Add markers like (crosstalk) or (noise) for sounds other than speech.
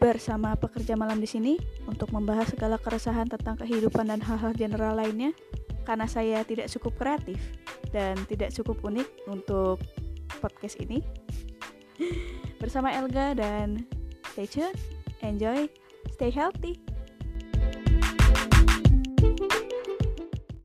bersama pekerja malam di sini untuk membahas segala keresahan tentang kehidupan dan hal-hal general lainnya karena saya tidak cukup kreatif dan tidak cukup unik untuk podcast ini. (laughs) Bersama Elga dan stay tuned, enjoy, stay healthy.